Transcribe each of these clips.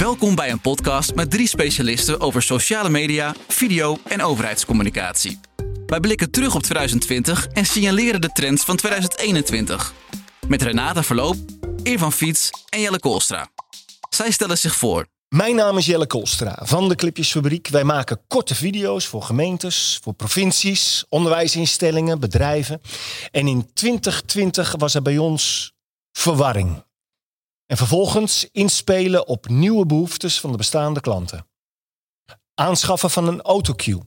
Welkom bij een podcast met drie specialisten over sociale media, video en overheidscommunicatie. Wij blikken terug op 2020 en signaleren de trends van 2021. Met Renata Verloop, Irvan Fiets en Jelle Koolstra. Zij stellen zich voor. Mijn naam is Jelle Koolstra van de Clipjesfabriek. Wij maken korte video's voor gemeentes, voor provincies, onderwijsinstellingen, bedrijven. En in 2020 was er bij ons verwarring. En vervolgens inspelen op nieuwe behoeftes van de bestaande klanten. Aanschaffen van een autocue.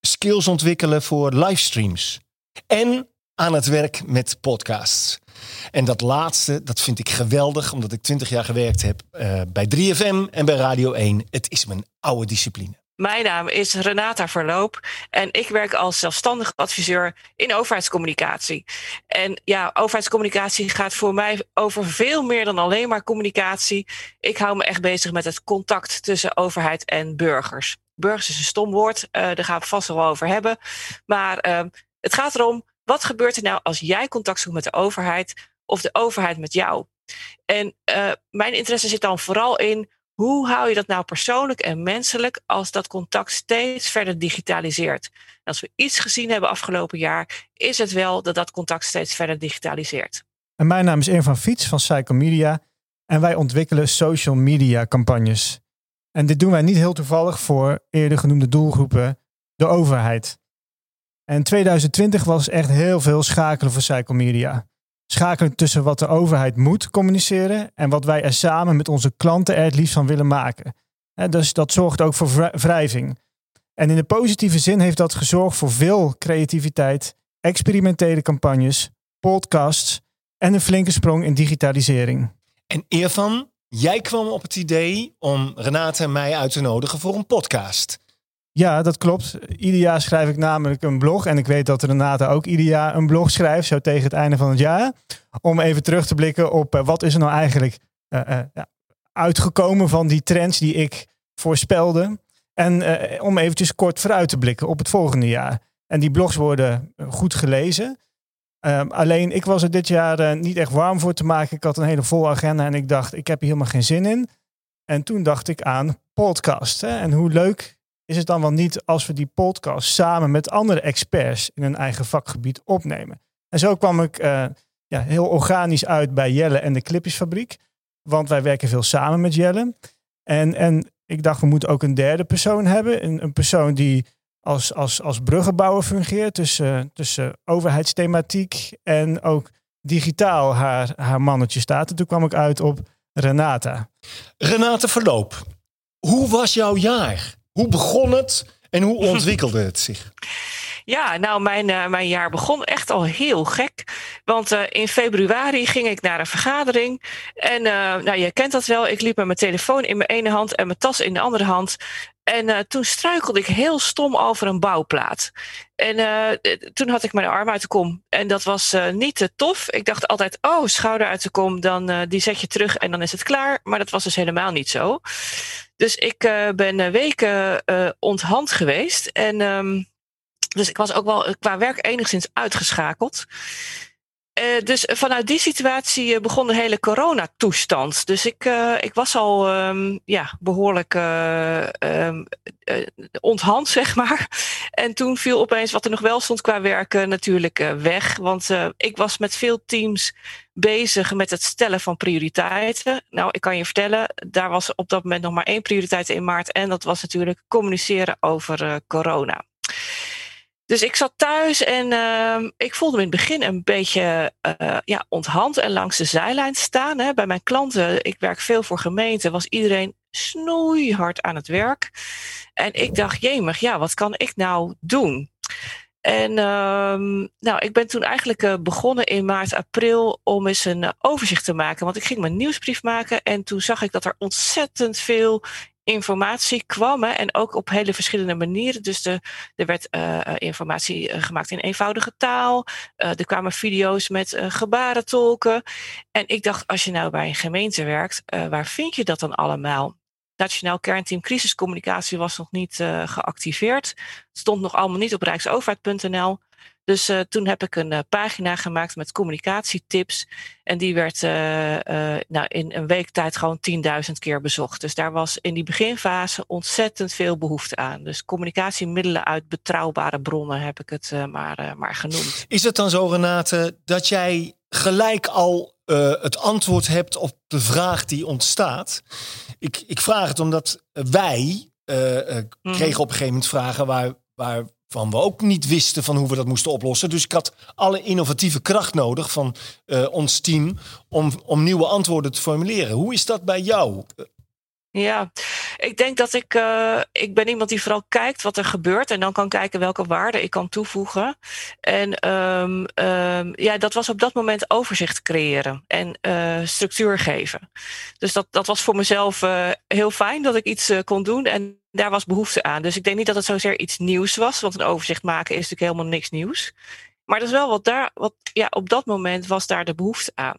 Skills ontwikkelen voor livestreams. En aan het werk met podcasts. En dat laatste, dat vind ik geweldig, omdat ik 20 jaar gewerkt heb uh, bij 3FM en bij Radio 1. Het is mijn oude discipline. Mijn naam is Renata Verloop en ik werk als zelfstandig adviseur in overheidscommunicatie. En ja, overheidscommunicatie gaat voor mij over veel meer dan alleen maar communicatie. Ik hou me echt bezig met het contact tussen overheid en burgers. Burgers is een stom woord, uh, daar gaan we vast wel over hebben. Maar uh, het gaat erom, wat gebeurt er nou als jij contact zoekt met de overheid of de overheid met jou? En uh, mijn interesse zit dan vooral in hoe hou je dat nou persoonlijk en menselijk als dat contact steeds verder digitaliseert? Als we iets gezien hebben afgelopen jaar, is het wel dat dat contact steeds verder digitaliseert. En mijn naam is Eer van Fiets van Psycho Media en wij ontwikkelen social media campagnes. En dit doen wij niet heel toevallig voor eerder genoemde doelgroepen, de overheid. En 2020 was echt heel veel schakelen voor Psycho Media schakelen tussen wat de overheid moet communiceren en wat wij er samen met onze klanten er het liefst van willen maken. dus dat zorgt ook voor wrijving. En in de positieve zin heeft dat gezorgd voor veel creativiteit, experimentele campagnes, podcasts en een flinke sprong in digitalisering. En Irvan, jij kwam op het idee om Renate en mij uit te nodigen voor een podcast. Ja, dat klopt. Ieder jaar schrijf ik namelijk een blog. En ik weet dat Renata ook ieder jaar een blog schrijft, zo tegen het einde van het jaar. Om even terug te blikken op uh, wat is er nou eigenlijk uh, uh, uitgekomen van die trends die ik voorspelde. En om eventjes kort vooruit te blikken op het volgende jaar. En die blogs worden goed gelezen. Ehm, alleen ik was er dit jaar niet echt warm voor te maken. Ik had een hele volle agenda en ik dacht, ik heb hier helemaal geen zin in. En toen dacht ik aan podcast. Hè? En hoe leuk is het dan wel niet als we die podcast samen met andere experts in een eigen vakgebied opnemen? En zo kwam ik uh, ja, heel organisch uit bij Jelle en de Clipjesfabriek. Want wij werken veel samen met Jelle. En, en ik dacht, we moeten ook een derde persoon hebben. Een, een persoon die als, als, als bruggenbouwer fungeert tussen, tussen overheidsthematiek en ook digitaal haar, haar mannetje staat. En toen kwam ik uit op Renata. Renate Verloop, hoe was jouw jaar? Hoe begon het en hoe ontwikkelde het zich? Ja, nou, mijn, uh, mijn jaar begon echt al heel gek. Want uh, in februari ging ik naar een vergadering. En uh, nou, je kent dat wel. Ik liep met mijn telefoon in mijn ene hand en mijn tas in de andere hand. En toen struikelde ik heel stom over een bouwplaat. En toen had ik mijn arm uit de kom. En dat was niet te tof. Ik dacht altijd, oh, schouder uit de kom, dan die zet je terug en dan is het klaar. Maar dat was dus helemaal niet zo. Dus ik ben weken onthand geweest. En um, dus ik was ook wel qua werk enigszins uitgeschakeld. Uh, dus vanuit die situatie begon de hele coronatoestand. Dus ik, uh, ik was al um, ja, behoorlijk uh, onthand, zeg maar. En toen viel opeens wat er nog wel stond qua werk natuurlijk weg. Want ik was met veel teams bezig met het stellen van prioriteiten. Nou, ik kan je vertellen, daar was op dat moment nog maar één prioriteit in maart. En dat was natuurlijk communiceren over corona. Dus ik zat thuis en uh, ik voelde me in het begin een beetje uh, ja, onthand en langs de zijlijn staan. Hè. Bij mijn klanten, ik werk veel voor gemeenten, was iedereen snoeihard aan het werk. En ik dacht, jemig, ja, wat kan ik nou doen? En um, nou, ik ben toen eigenlijk uh, begonnen in maart, april om eens een uh, overzicht te maken. Want ik ging mijn nieuwsbrief maken en toen zag ik dat er ontzettend veel informatie kwam. Hè, en ook op hele verschillende manieren. Dus de, er werd uh, informatie uh, gemaakt in eenvoudige taal. Uh, er kwamen video's met gebarentolken. En ik dacht, als je nou bij een gemeente werkt, waar vind je dat dan allemaal? Nationaal Kernteam Crisiscommunicatie was nog niet geactiveerd. Het stond nog allemaal niet op rijksoverheid.nl. Dus uh, toen heb ik een uh, pagina gemaakt met communicatietips. En die werd uh, nou, in een week tijd gewoon 10.000 keer bezocht. Dus daar was in die beginfase ontzettend veel behoefte aan. Dus communicatiemiddelen uit betrouwbare bronnen heb ik het maar, maar genoemd. Is het dan zo, Renate, dat jij gelijk al het antwoord hebt op de vraag die ontstaat? Ik, ik vraag het omdat wij mm. kregen op een gegeven moment vragen waar, waar van we ook niet wisten van hoe we dat moesten oplossen. Dus ik had alle innovatieve kracht nodig van uh, ons team om, om nieuwe antwoorden te formuleren. Hoe is dat bij jou? Ja, ik denk dat ik, uh, ik ben iemand die vooral kijkt wat er gebeurt en dan kan kijken welke waarde ik kan toevoegen. En um, um, ja, dat was op dat moment overzicht creëren en uh, structuur geven. Dus dat, dat was voor mezelf uh, heel fijn dat ik iets kon doen en daar was behoefte aan. Dus ik denk niet dat het zozeer iets nieuws was, want een overzicht maken is natuurlijk helemaal niks nieuws. Maar dat is wel wat daar, wat, ja, op dat moment was daar de behoefte aan.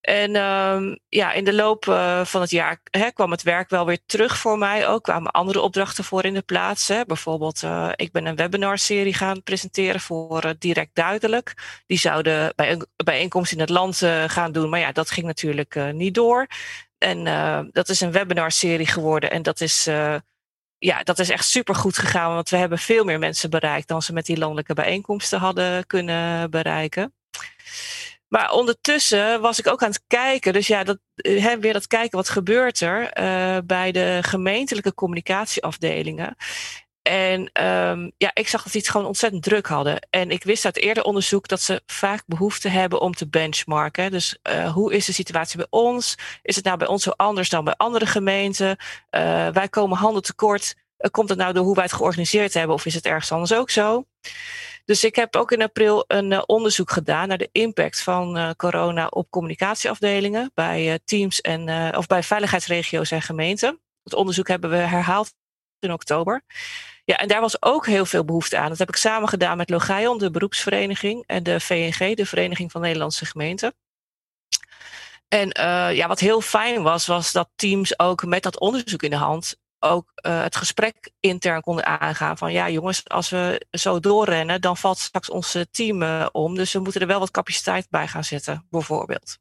En um, ja, in de loop uh, van het jaar hè, kwam het werk wel weer terug voor mij. Ook kwamen andere opdrachten voor in de plaats. Hè. Bijvoorbeeld, uh, ik ben een webinarserie gaan presenteren voor uh, Direct Duidelijk. Die zouden bij een bijeenkomst in het land gaan doen. Maar ja, dat ging natuurlijk niet door. En dat is een webinarserie geworden. En dat is ja, dat is echt super goed gegaan. Want we hebben veel meer mensen bereikt dan ze met die landelijke bijeenkomsten hadden kunnen bereiken. Maar ondertussen was ik ook aan het kijken. Dus ja, dat, hè, weer dat kijken, wat gebeurt er uh, bij de gemeentelijke communicatieafdelingen. En um, ja, ik zag dat die het gewoon ontzettend druk hadden. En ik wist uit eerder onderzoek dat ze vaak behoefte hebben om te benchmarken. Dus uh, hoe is de situatie bij ons? Is het nou bij ons zo anders dan bij andere gemeenten? Wij komen handen tekort. komt het nou door hoe wij het georganiseerd hebben of is het ergens anders ook zo? Dus ik heb ook in april een uh, onderzoek gedaan naar de impact van uh, corona op communicatieafdelingen bij uh, teams en of bij veiligheidsregio's en gemeenten. Het onderzoek hebben we herhaald in oktober. Ja, en daar was ook heel veel behoefte aan. Dat heb ik samen gedaan met Logaion, de beroepsvereniging, en de VNG, de Vereniging van Nederlandse Gemeenten. En ja, wat heel fijn was, was dat teams ook met dat onderzoek in de hand ook uh, het gesprek intern konden aangaan. Van ja, jongens, als we zo doorrennen, dan valt straks ons team uh, om. Dus we moeten er wel wat capaciteit bij gaan zetten, bijvoorbeeld.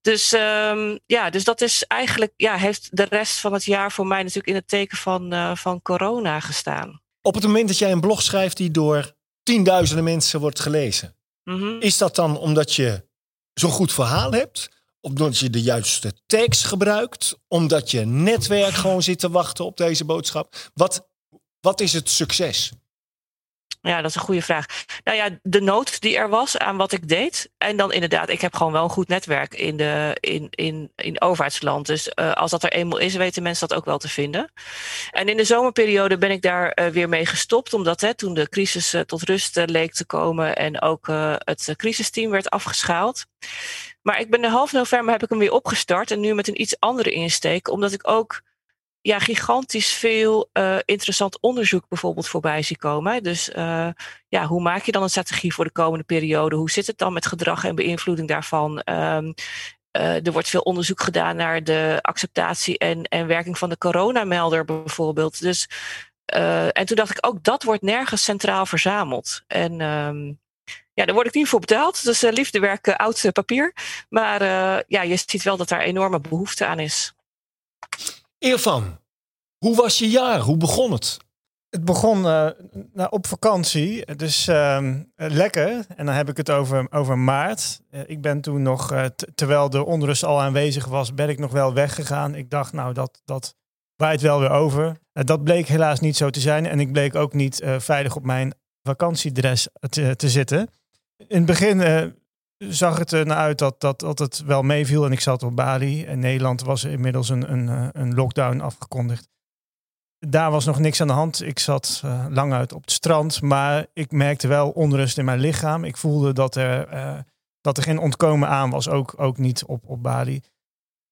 Dus um, ja, dus dat is eigenlijk, ja, heeft de rest van het jaar voor mij natuurlijk in het teken van, uh, van corona gestaan. Op het moment dat jij een blog schrijft die door tienduizenden mensen wordt gelezen, mm -hmm. is dat dan omdat je zo'n goed verhaal hebt? Omdat je de juiste tekst gebruikt. Omdat je netwerk gewoon zit te wachten op deze boodschap. Wat, wat is het succes? Ja, dat is een goede vraag. Nou ja, de nood die er was aan wat ik deed. En dan inderdaad, ik heb gewoon wel een goed netwerk in, de, in, in, in overheidsland. Dus uh, als dat er eenmaal is, weten mensen dat ook wel te vinden. En in de zomerperiode ben ik daar uh, weer mee gestopt. Omdat hè, toen de crisis uh, tot rust leek te komen en ook het crisisteam werd afgeschaald. Maar ik ben de half november heb ik hem weer opgestart. En nu met een iets andere insteek. Omdat ik ook ja, gigantisch veel uh, interessant onderzoek bijvoorbeeld voorbij zie komen. Dus uh, ja, hoe maak je dan een strategie voor de komende periode? Hoe zit het dan met gedrag en beïnvloeding daarvan? Um, uh, er wordt veel onderzoek gedaan naar de acceptatie en, en werking van de coronamelder bijvoorbeeld. Dus, en toen dacht ik ook, dat wordt nergens centraal verzameld. En um, ja, daar word ik niet voor betaald. Dus uh, liefdewerk, uh, oud papier. Maar uh, ja, je ziet wel dat daar enorme behoefte aan is. Irfan, hoe was je jaar? Hoe begon het? Het begon uh, op vakantie, dus uh, lekker. En dan heb ik het over, over maart. Uh, ik ben toen nog, uh, terwijl de onrust al aanwezig was, ben ik nog wel weggegaan. Ik dacht, nou, dat, dat waait wel weer over. dat bleek helaas niet zo te zijn. En ik bleek ook niet veilig op mijn vakantiedres te, te zitten. In het begin zag het er naar uit dat, dat, dat het wel meeviel. En ik zat op Bali. In Nederland was inmiddels een, een, een lockdown afgekondigd. Daar was nog niks aan de hand. Ik zat uh, lang uit op het strand. Maar ik merkte wel onrust in mijn lichaam. Ik voelde dat er, dat er geen ontkomen aan was. Ook, ook niet op, op Bali.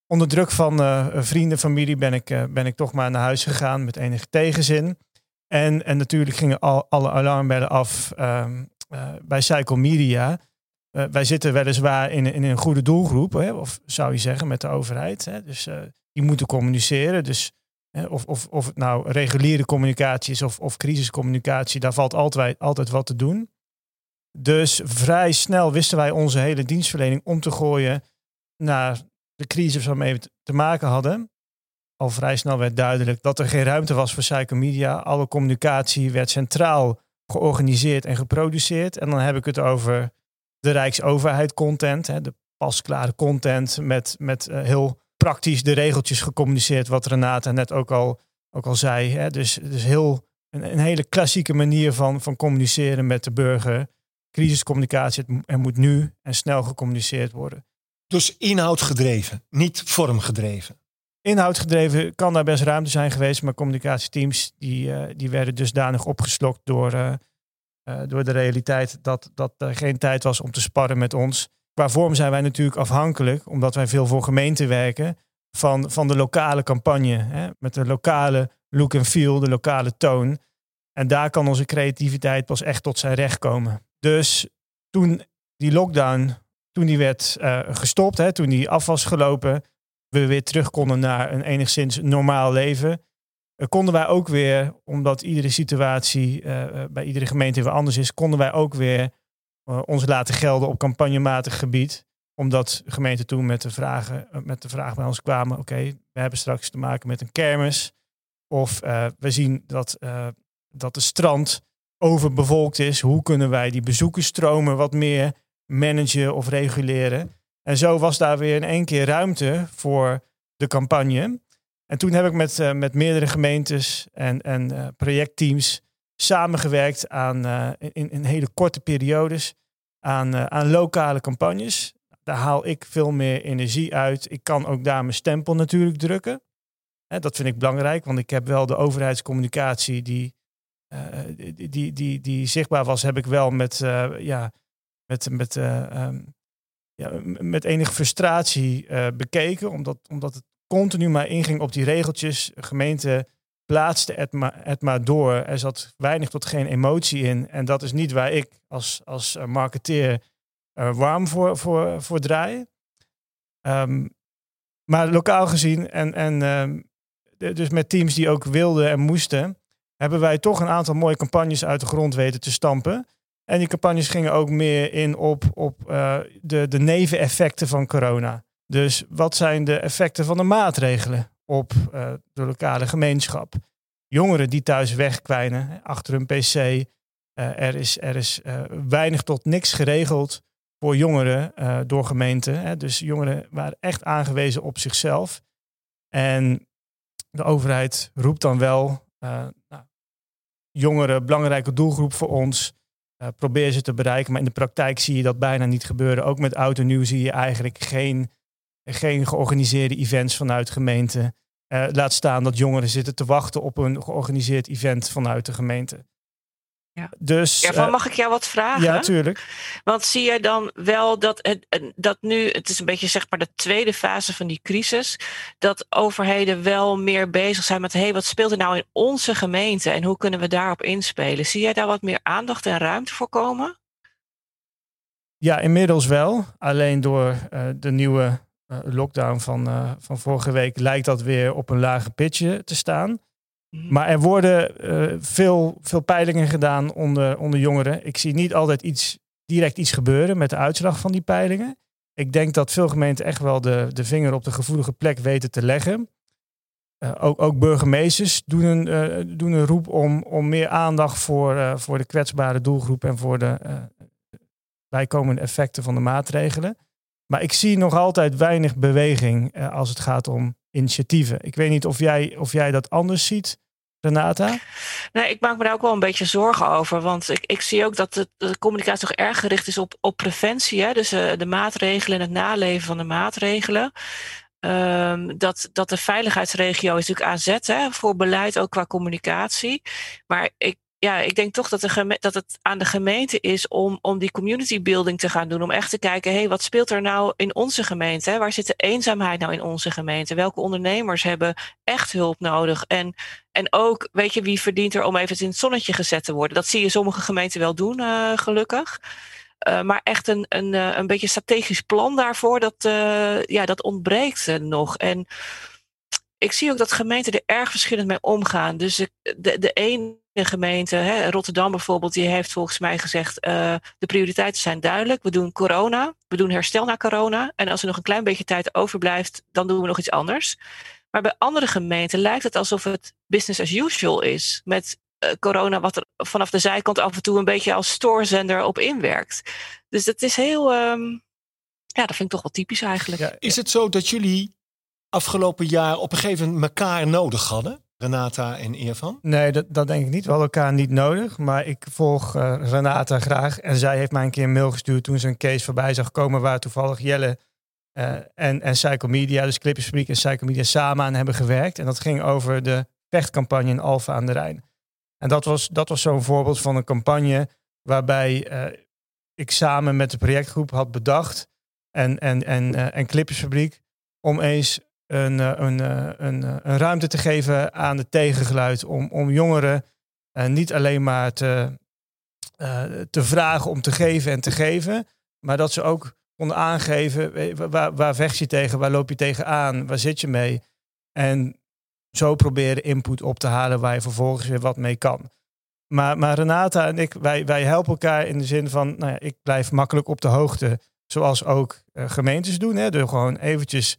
Onder druk van vrienden, familie ben ik, ben ik toch maar naar huis gegaan met enige tegenzin. En, en natuurlijk gingen al, alle alarmbellen af ehm, bij Cycle Media. Uh, wij zitten weliswaar in, in een goede doelgroep, hè, of zou je zeggen, met de overheid. Hè, dus uh, die moeten communiceren. Dus of, of, of het nou reguliere communicatie is of, of crisiscommunicatie, daar valt altijd, altijd wat te doen. Dus vrij snel wisten wij onze hele dienstverlening om te gooien naar de crisis waarmee we te maken hadden. Al vrij snel werd duidelijk dat er geen ruimte was voor psycho media. Alle communicatie werd centraal georganiseerd en geproduceerd. En dan heb ik het over de Rijksoverheid content, hè, de pasklare content met, met uh, heel praktisch de regeltjes gecommuniceerd, wat Renata net ook al, ook al zei. Hè. Dus, dus heel, een, een hele klassieke manier van, van communiceren met de burger. Crisiscommunicatie, er moet nu en snel gecommuniceerd worden. Dus inhoudgedreven, niet vormgedreven. Inhoudgedreven kan daar best ruimte zijn geweest, maar communicatieteams die, uh, die werden dusdanig opgeslokt door, uh, uh, door de realiteit dat, dat er geen tijd was om te sparren met ons. Qua vorm zijn wij natuurlijk afhankelijk, omdat wij veel voor gemeenten werken, van, van de lokale campagne. Hè? Met de lokale look en feel, de lokale toon. En daar kan onze creativiteit pas echt tot zijn recht komen. Dus toen die lockdown, toen die werd gestopt, hè, toen die af was gelopen, we weer terug konden naar een enigszins normaal leven, uh, konden wij ook weer, omdat iedere situatie uh, bij iedere gemeente weer anders is, konden wij ook weer ons laten gelden op campagnematig gebied. Omdat gemeenten toen met de, vragen, met de vraag bij ons kwamen, oké, we hebben straks te maken met een kermis. Of we zien dat, dat de strand overbevolkt is. Hoe kunnen wij die bezoekersstromen wat meer managen of reguleren? En zo was daar weer in één keer ruimte voor de campagne. En toen heb ik met, uh, met meerdere gemeentes en, en uh, projectteams samengewerkt aan uh, in, in hele korte periodes aan, aan lokale campagnes. Daar haal ik veel meer energie uit. Ik kan ook daar mijn stempel natuurlijk drukken. Hè, dat vind ik belangrijk, want ik heb wel de overheidscommunicatie die die, die, die, die, zichtbaar was, heb ik wel met, ja, met, met, um, ja, met enige frustratie bekeken. Omdat, omdat het continu maar inging op die regeltjes. Gemeente plaatste het maar, door. Er zat weinig tot geen emotie in. En dat is niet waar ik als, als marketeer warm voor, voor, voor draai. Um, maar lokaal gezien en, en um, dus met teams die ook wilden en moesten hebben wij toch een aantal mooie campagnes uit de grond weten te stampen. En die campagnes gingen ook meer in op, op uh, de, de neveneffecten van corona. Dus wat zijn de effecten van de maatregelen op uh, de lokale gemeenschap? Jongeren die thuis wegkwijnen achter hun pc. Uh, er is, er is weinig tot niks geregeld voor jongeren door gemeenten. Hè. Dus jongeren waren echt aangewezen op zichzelf. En de overheid roept dan wel nou, jongeren, belangrijke doelgroep voor ons. Uh, probeer ze te bereiken. Maar in de praktijk zie je dat bijna niet gebeuren. Ook met oud en nieuw zie je eigenlijk geen, geen georganiseerde events vanuit gemeente. Uh, laat staan dat jongeren zitten te wachten op een georganiseerd event vanuit de gemeente. Ja. Dus, Ervan, uh, mag ik jou wat vragen? Ja, natuurlijk. Want zie je dan wel dat, het, dat nu, het is een beetje zeg maar de tweede fase van die crisis, dat overheden wel meer bezig zijn met, hé, hey, wat speelt er nou in onze gemeente en hoe kunnen we daarop inspelen? Zie jij daar wat meer aandacht en ruimte voor komen? Ja, inmiddels wel. Alleen door uh, de nieuwe uh, lockdown van, van vorige week lijkt dat weer op een lage pitje te staan. Mhm. Maar er worden uh, veel, veel peilingen gedaan onder, onder jongeren. Ik zie niet altijd iets, direct iets gebeuren met de uitslag van die peilingen. Ik denk dat veel gemeenten echt wel de, de vinger op de gevoelige plek weten te leggen. Uh, ook, ook burgemeesters doen een, uh, doen een roep om, om meer aandacht voor, voor de kwetsbare doelgroep en voor de bijkomende effecten van de maatregelen. Maar ik zie nog altijd weinig beweging als het gaat om initiatieven. Ik weet niet of jij, of jij dat anders ziet. Renata? Nee, ik maak me daar ook wel een beetje zorgen over. Want ik, ik zie ook dat de, communicatie toch erg gericht is op, op preventie. Hè? Dus uh, de maatregelen en het naleven van de maatregelen. Um, dat, dat de veiligheidsregio is natuurlijk aan zet hè, voor beleid, ook qua communicatie. Maar ik, ja, ik denk toch dat, de dat het aan de gemeente is om, om die community building te gaan doen. Om echt te kijken, hé, hey, wat speelt er nou in onze gemeente? Waar zit de eenzaamheid nou in onze gemeente? Welke ondernemers hebben echt hulp nodig? En, en ook, weet je, wie verdient er om even in het zonnetje gezet te worden? Dat zie je sommige gemeenten wel doen, uh, gelukkig. Uh, maar echt een, een, uh, een beetje strategisch plan daarvoor, dat, ja, dat ontbreekt nog. En ik zie ook dat gemeenten er erg verschillend mee omgaan. Dus de, de ene gemeente, hè, Rotterdam bijvoorbeeld, die heeft volgens mij gezegd: uh, de prioriteiten zijn duidelijk. We doen corona, we doen herstel na corona. En als er nog een klein beetje tijd overblijft, dan doen we nog iets anders. Maar bij andere gemeenten lijkt het alsof het business as usual is. Met uh, corona, wat er vanaf de zijkant af en toe een beetje als stoorzender op inwerkt. Dus dat is heel. Um, ja, dat vind ik toch wel typisch eigenlijk. Is het zo dat jullie afgelopen jaar op een gegeven moment elkaar nodig hadden? Renata en Irvan? Nee, dat, dat denk ik niet. We hadden elkaar niet nodig. Maar ik volg uh, Renata graag. En zij heeft mij een keer een mail gestuurd toen ze een case voorbij zag komen waar toevallig Jelle uh, en, en Psycho Media, dus Clippersfabriek en Psycho Media samen aan hebben gewerkt. En dat ging over de vechtcampagne in Alfa aan de Rijn. En dat was, dat was zo'n voorbeeld van een campagne waarbij uh, ik samen met de projectgroep had bedacht en, en, en, en Clippersfabriek om eens een, eh, een, eh, een, een, een ruimte te geven aan het tegengeluid. Om, om jongeren niet alleen maar te, te vragen om te geven en te geven. Maar dat ze ook konden aangeven waar, waar vecht je tegen, waar loop je tegenaan, waar zit je mee. En zo proberen input op te halen waar je vervolgens weer wat mee kan. Maar, maar Renata en ik, wij, wij helpen elkaar in de zin van, nou ja, ik blijf makkelijk op de hoogte. Zoals ook gemeentes doen. Hè, door gewoon eventjes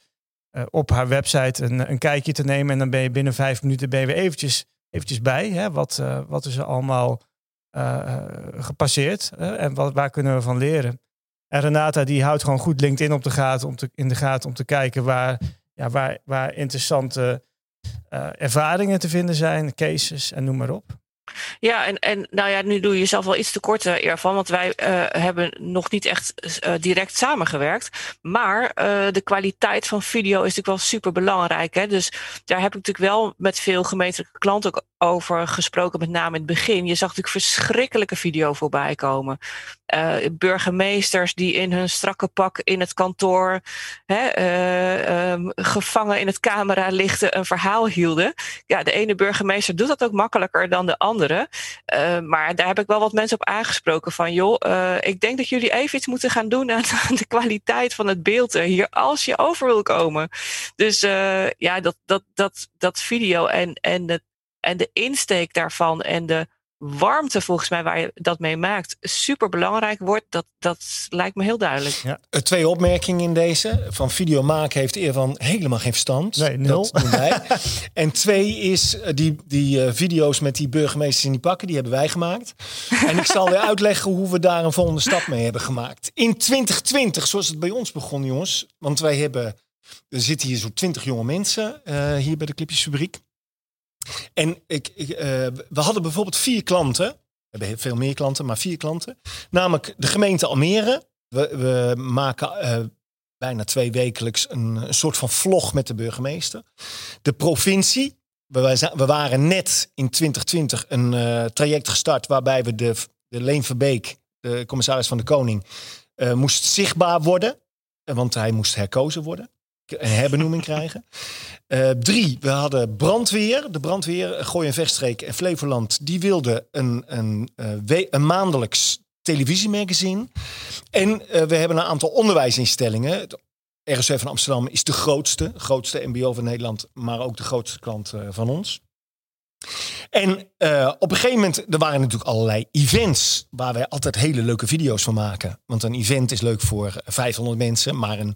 uh, op haar website een, een, kijkje te nemen. En dan ben je binnen vijf minuten ben je eventjes, eventjes bij. Hè? Wat, uh, wat is er allemaal uh, gepasseerd en wat, waar kunnen we van leren? En Renata die houdt gewoon goed LinkedIn op de gaten om te, in de gaten om te kijken waar, ja, waar, waar interessante ervaringen te vinden zijn, cases en noem maar op. Ja, en, en nou ja, nu doe je jezelf wel iets te kort ervan, want wij uh, hebben nog niet echt uh, direct samengewerkt. Maar de kwaliteit van video is natuurlijk wel super belangrijk. Hè? Dus daar heb ik natuurlijk wel met veel gemeentelijke klanten ook over gesproken, met name in het begin. Je zag natuurlijk verschrikkelijke video voorbij komen. Uh, burgemeesters die in hun strakke pak in het kantoor, hè, uh, um, gevangen in het cameralichten, een verhaal hielden. Ja, de ene burgemeester doet dat ook makkelijker dan de andere. Uh, maar daar heb ik wel wat mensen op aangesproken van, joh, ik denk dat jullie even iets moeten gaan doen aan de kwaliteit van het beeld hier als je over wil komen. Dus ja, dat, dat, dat, dat video en, en het en de insteek daarvan en de warmte volgens mij waar je dat mee maakt super belangrijk wordt. Dat, dat lijkt me heel duidelijk. Ja. Eh, twee opmerkingen in deze. Van video maken heeft van helemaal geen verstand. Nee, nul. Dat wij. en twee is eh, die, die uh, video's met die burgemeesters in die pakken. Die hebben wij gemaakt. en ik zal weer uitleggen hoe we daar een volgende stap mee hebben gemaakt. In 2020, zoals het bij ons begon jongens. Want wij hebben... Er zitten hier zo'n twintig jonge mensen uh, hier bij de Clipjesfabriek. En ik, ik uh, we hadden bijvoorbeeld vier klanten. We hebben veel meer klanten, maar vier klanten. Namelijk de gemeente Almere. We, we maken uh, bijna twee wekelijks een, soort van vlog met de burgemeester. De provincie. We, we waren net in 2020 een uh, traject gestart waarbij we de, de Leen Verbeek, de commissaris van de Koning, moest zichtbaar worden. Want hij moest herkozen worden een herbenoeming krijgen. Uh, drie, we hadden brandweer. De brandweer, Gooi en Vechtstreek en Flevoland, die wilden een, een, uh, een maandelijks televisiemagazine. En uh, we hebben een aantal onderwijsinstellingen. Het van Amsterdam is de grootste, grootste MBO van Nederland, maar ook de grootste klant van ons. En uh, op een gegeven moment, er waren natuurlijk allerlei events waar wij altijd hele leuke video's van maken. Want een event is leuk voor 500 mensen, maar een,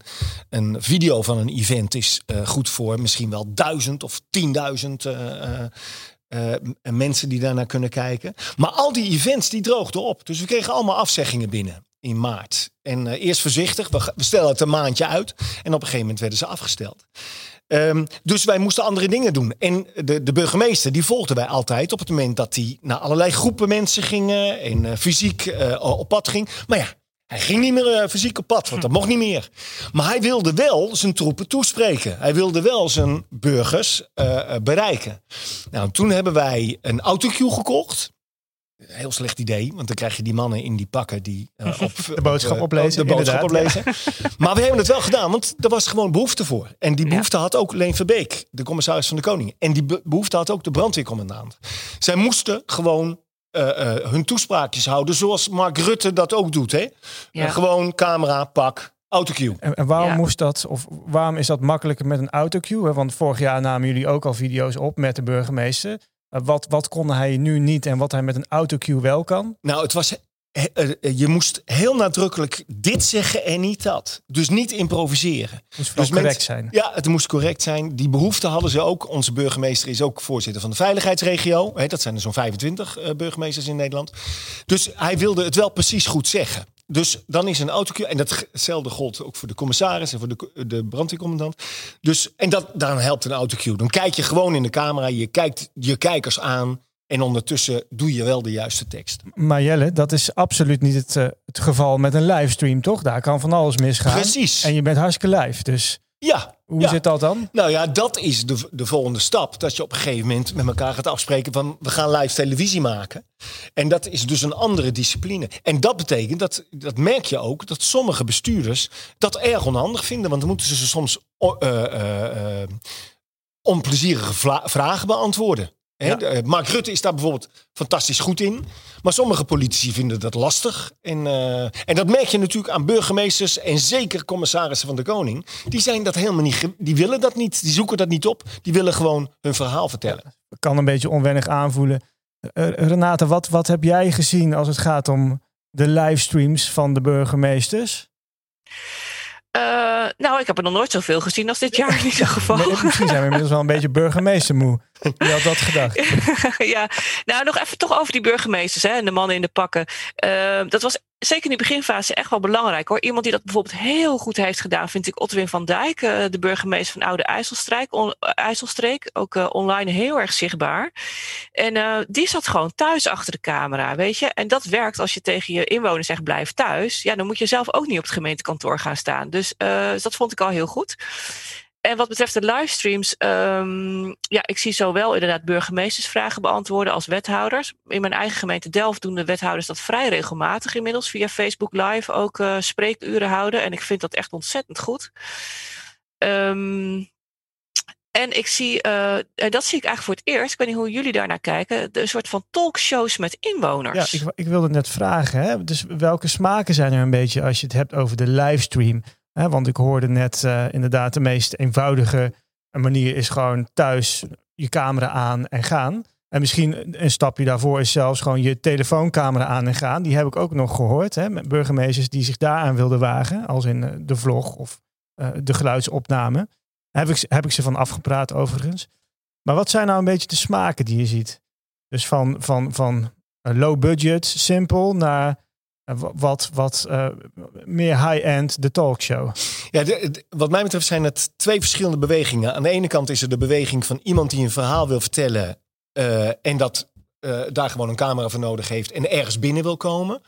een video van een event is uh, goed voor misschien wel duizend of tienduizend uh, mensen die daarnaar kunnen kijken. Maar al die events die droogden op. Dus we kregen allemaal afzeggingen binnen in maart. En eerst voorzichtig, we, we stellen het een maandje uit. En op een gegeven moment werden ze afgesteld. Um, dus wij moesten andere dingen doen. En de, de burgemeester, die volgden wij altijd op het moment dat hij naar allerlei groepen mensen gingen en uh, fysiek uh, op pad ging. Maar ja, hij ging niet meer uh, fysiek op pad, want dat mocht niet meer. Maar hij wilde wel zijn troepen toespreken. Hij wilde wel zijn burgers bereiken. Nou, toen hebben wij een autocue gekocht heel slecht idee, want dan krijg je die mannen in die pakken die uh, op de boodschap uh, oplezen. De boodschap oplezen. maar we hebben het wel gedaan, want er was gewoon behoefte voor. En die behoefte ja. had ook Leen Verbeek, de commissaris van de Koning. En die behoefte had ook de brandweercommandant. Zij moesten gewoon uh, hun toespraakjes houden, zoals Mark Rutte dat ook doet. Hè? Ja. gewoon camera, pak, Autocue. En, en waarom Ja. moest dat, of waarom is dat makkelijker met een autocue? hè? Want vorig jaar namen jullie ook al video's op met de burgemeester. Eh, wat, wat kon hij nu niet en wat hij met een autocue wel kan? Nou, het was. Eh, eh, Je moest heel nadrukkelijk dit zeggen en niet dat. Dus niet improviseren. Moest Dus correct mensen- zijn. Ja, het moest correct zijn. Die behoefte hadden ze ook. Onze burgemeester is ook voorzitter van de veiligheidsregio. Dat zijn er zo'n 25 eh, burgemeesters in Nederland. Dus hij wilde het wel precies goed zeggen. Dus dan is een autocue, en datzelfde gold ook voor de commissaris en voor de, de brandweercommandant. Dus, en dat, dan helpt een autocue. Dan kijk je gewoon in de camera, je kijkt je kijkers aan en ondertussen doe je wel de juiste tekst. Maar Jelle, dat is absoluut niet het, eh, het geval met een livestream, toch? Daar kan van alles misgaan. Precies. En je bent hartstikke live. Dus Ja, hoe ja. zit dat dan? Nou ja, dat is de, de volgende stap. Dat je op een gegeven moment met elkaar gaat afspreken van we gaan live televisie maken. En dat is dus een andere discipline. En dat betekent, dat, dat merk je ook, dat sommige bestuurders dat erg onhandig vinden. Want dan moeten ze soms o- eh, eh, onplezierige vragen beantwoorden. Hè, Ja. de- eh, Mark Rutte is daar bijvoorbeeld fantastisch goed in. Maar sommige politici vinden dat lastig. En, eh, en dat merk je natuurlijk aan burgemeesters en zeker commissarissen van de Koning. Die zijn dat helemaal niet. Die willen dat niet. Die zoeken dat niet op. Die willen gewoon hun verhaal vertellen. Kan een beetje onwennig aanvoelen. Eh, Renate, wat, wat heb jij gezien als het gaat om de livestreams van de burgemeesters? Eh, nou, ik heb er nog nooit zoveel gezien als dit jaar in ieder geval. Misschien zijn we inmiddels wel een beetje burgemeestermoe. Wie had dat gedacht? ja, nou nog even toch over die burgemeesters hè, en de mannen in de pakken. Eh, dat was zeker in die beginfase echt wel belangrijk hoor. Iemand die dat bijvoorbeeld heel goed heeft gedaan, vind ik Otwin van Dijk, eh, de burgemeester van Oude IJsselstreek. Eh, IJsselstreek ook eh, online heel erg zichtbaar. En die zat gewoon thuis achter de camera, weet je. En dat werkt als je tegen je inwoners zegt blijf thuis. Ja, dan moet je zelf ook niet op het gemeentekantoor gaan staan. Dus eh, dat vond ik al heel goed. En wat betreft de livestreams, ehm, ja, ik zie zowel inderdaad burgemeestersvragen beantwoorden als wethouders. In mijn eigen gemeente Delft doen de wethouders dat vrij regelmatig inmiddels via Facebook Live ook eh, spreekuren houden. En ik vind dat echt ontzettend goed. Ehm, en ik zie, eh, dat zie ik eigenlijk voor het eerst, ik weet niet hoe jullie daarnaar kijken, een soort van talkshows met Ja, inwoners. ik, ik wilde net vragen. Hè? Dus welke smaken zijn er een beetje als je het hebt over de livestream? Hè? Want ik hoorde net eh, inderdaad de meest eenvoudige manier is gewoon thuis je camera aan en gaan. En misschien een stapje daarvoor is zelfs gewoon je telefooncamera aan en gaan. Die heb ik ook nog gehoord. Hè? Met burgemeesters die zich daaraan wilden wagen. Als in eh, de vlog of eh, de geluidsopname. Heb ik, heb ik ze van afgepraat overigens. Maar wat zijn nou een beetje de smaken die je ziet? Dus van, van, van low budget, simpel, naar wat, wat eh, meer high-end, de talkshow. Ja, wat mij betreft zijn het twee verschillende bewegingen. Aan de ene kant is er de beweging van iemand die een verhaal wil vertellen. eh, en dat eh, daar gewoon een camera voor nodig heeft en ergens binnen wil komen.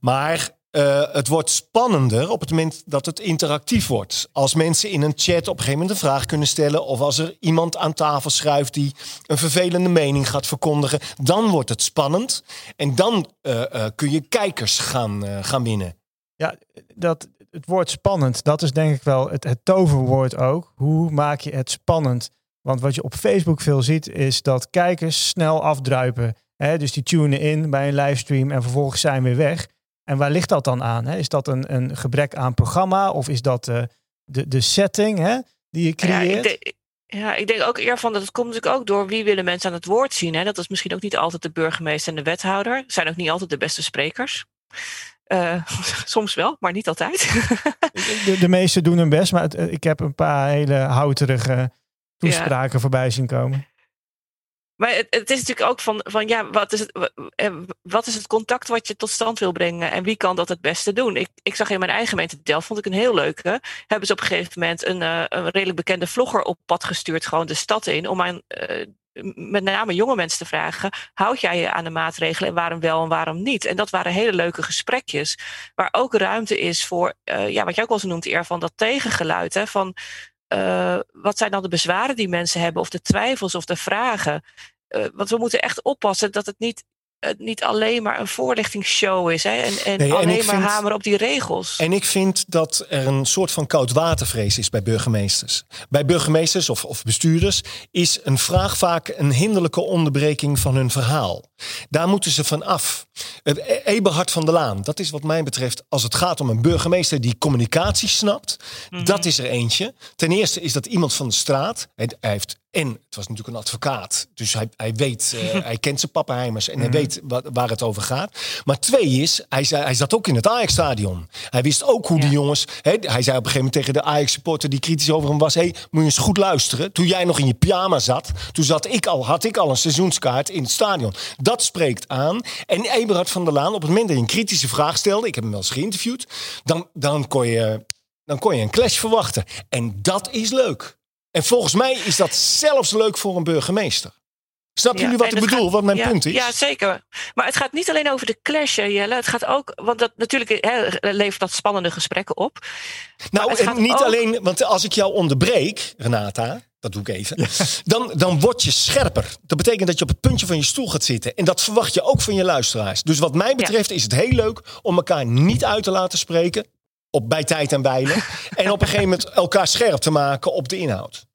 Maar eh, het wordt spannender op het moment dat het interactief wordt. Als mensen in een chat op een gegeven moment een vraag kunnen stellen. Of als er iemand aan tafel schuift die een vervelende mening gaat verkondigen. Dan wordt het spannend. En dan eh, eh, kun je kijkers gaan, gaan winnen. Ja, dat, het woord spannend, dat is denk ik wel het, het toverwoord ook. Hoe maak je het spannend? Want wat je op Facebook veel ziet, is dat kijkers snel afdruipen. Dus die tunen in bij een livestream en vervolgens zijn weer weg. En waar ligt dat dan aan? Hè? Is dat een, een gebrek aan programma of is dat eh, de, de setting hè, die je Ja, creëert? ik denk, ja, ik denk ook eer van dat het komt natuurlijk ook door wie willen mensen aan het woord zien. Hè? Dat is misschien ook niet altijd de burgemeester en de wethouder. Zijn ook niet altijd de beste sprekers. Eh, soms wel, maar niet altijd. De, de meesten doen hun best, maar het- eh, ik heb een paar hele houterige toespraken voorbij zien komen. Maar het, is natuurlijk ook van, van ja, wat is, het, eh, wat is het contact wat je tot stand wil brengen en wie kan dat het beste doen? Ik, ik zag in mijn eigen gemeente Delft, vond ik een heel leuke. Hebben ze op een gegeven moment een, eh, een redelijk bekende vlogger op pad gestuurd, gewoon de stad in, om aan eh, met name jonge mensen te vragen: houd jij je aan de maatregelen en waarom wel en waarom niet? En dat waren hele leuke gesprekjes, waar ook ruimte is voor, ja, wat jij ook al zo noemt, eer van dat tegengeluid. Hè, van eh, wat zijn dan de bezwaren die mensen hebben, of de twijfels of de vragen? Eh, want we moeten echt oppassen dat het niet het niet alleen maar een voorlichtingsshow is. Hè, en, en Nee, alleen maar vind- hameren op die regels. En ik vind dat er een soort van koudwatervrees is bij burgemeesters. Bij burgemeesters of, of bestuurders is een vraag vaak een hinderlijke onderbreking van hun verhaal. Daar moeten ze van af. Eh, Eberhard van der Laan, dat is wat mij betreft, als het gaat om een burgemeester die communicatie snapt, Mhm. dat is er eentje. Ten eerste is dat iemand van de straat. Hij heeft, en het was natuurlijk een advocaat, dus hij, hij weet, eh, hij kent zijn pappenheimers en hij weet wat, waar het over gaat. Maar twee is, hij, zei, hij zat ook in het Ajax-stadion. Hij wist ook hoe Ja. die jongens, hè, hij zei op een gegeven moment tegen de Ajax-supporter die kritisch over hem was, hey, moet je eens goed luisteren. Toen jij nog in je pyjama zat, toen zat ik al, had ik al een seizoenskaart in het stadion. Dat spreekt aan. En Eberhard van der Laan, op het moment dat je een kritische vraag stelde, ik heb hem wel eens geïnterviewd, dan, dan, kon je, dan kon je een clash verwachten. En dat is leuk. En volgens mij is dat zelfs leuk voor een burgemeester. Snappen Ja, jullie wat ik bedoel? gaat- wat mijn ja, punt is? Ja, zeker. Maar het gaat niet alleen over de clash, Jelle. Het gaat ook, want dat, natuurlijk levert dat spannende gesprekken op. Nou, en niet ook- alleen, want als ik jou onderbreek, Renata, dat doe ik even, dan, dan word je scherper. Dat betekent dat je op het puntje van je stoel gaat zitten. En dat verwacht je ook van je luisteraars. Dus wat mij betreft is het heel leuk om elkaar niet uit te laten spreken. Op, bij tijd en bijlen. en op een gegeven moment elkaar scherp te maken op de inhoud.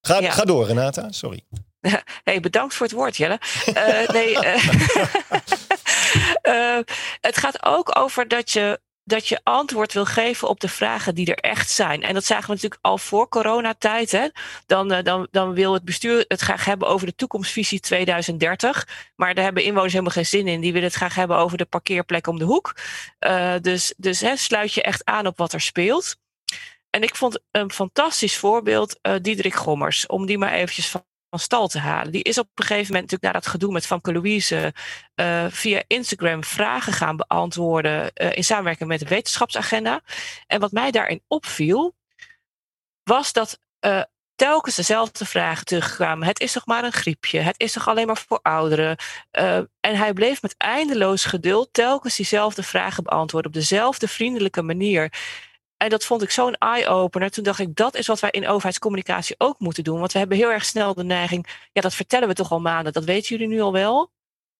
Ga, Ja. ga door, Renata. Sorry. Hey, bedankt voor het woord, Jelle. Eh, nee, eh, eh, het gaat ook over dat je, dat je antwoord wil geven op de vragen die er echt zijn. En dat zagen we natuurlijk al voor coronatijd. Hè? Dan, eh, dan, dan wil het bestuur het graag hebben over de toekomstvisie 2030. Maar daar hebben inwoners helemaal geen zin in. Die willen het graag hebben over de parkeerplek om de hoek. Eh, dus dus hè, sluit je echt aan op wat er speelt. En ik vond een fantastisch voorbeeld eh Diederik Gommers. Om die maar eventjes van van stal te halen. Die is op een gegeven moment natuurlijk na dat gedoe met Famke Louise eh, via Instagram vragen gaan beantwoorden eh, in samenwerking met de wetenschapsagenda. En wat mij daarin opviel, was dat eh, telkens dezelfde vragen terugkwamen. Het is toch maar een griepje? Het is toch alleen maar voor ouderen? En hij bleef met eindeloos geduld telkens diezelfde vragen beantwoorden op dezelfde vriendelijke manier. En dat vond ik zo'n eye-opener. Toen dacht ik, dat is wat wij in overheidscommunicatie ook moeten doen. Want we hebben heel erg snel de neiging, ja, dat vertellen we toch al maanden. Dat weten jullie nu al wel?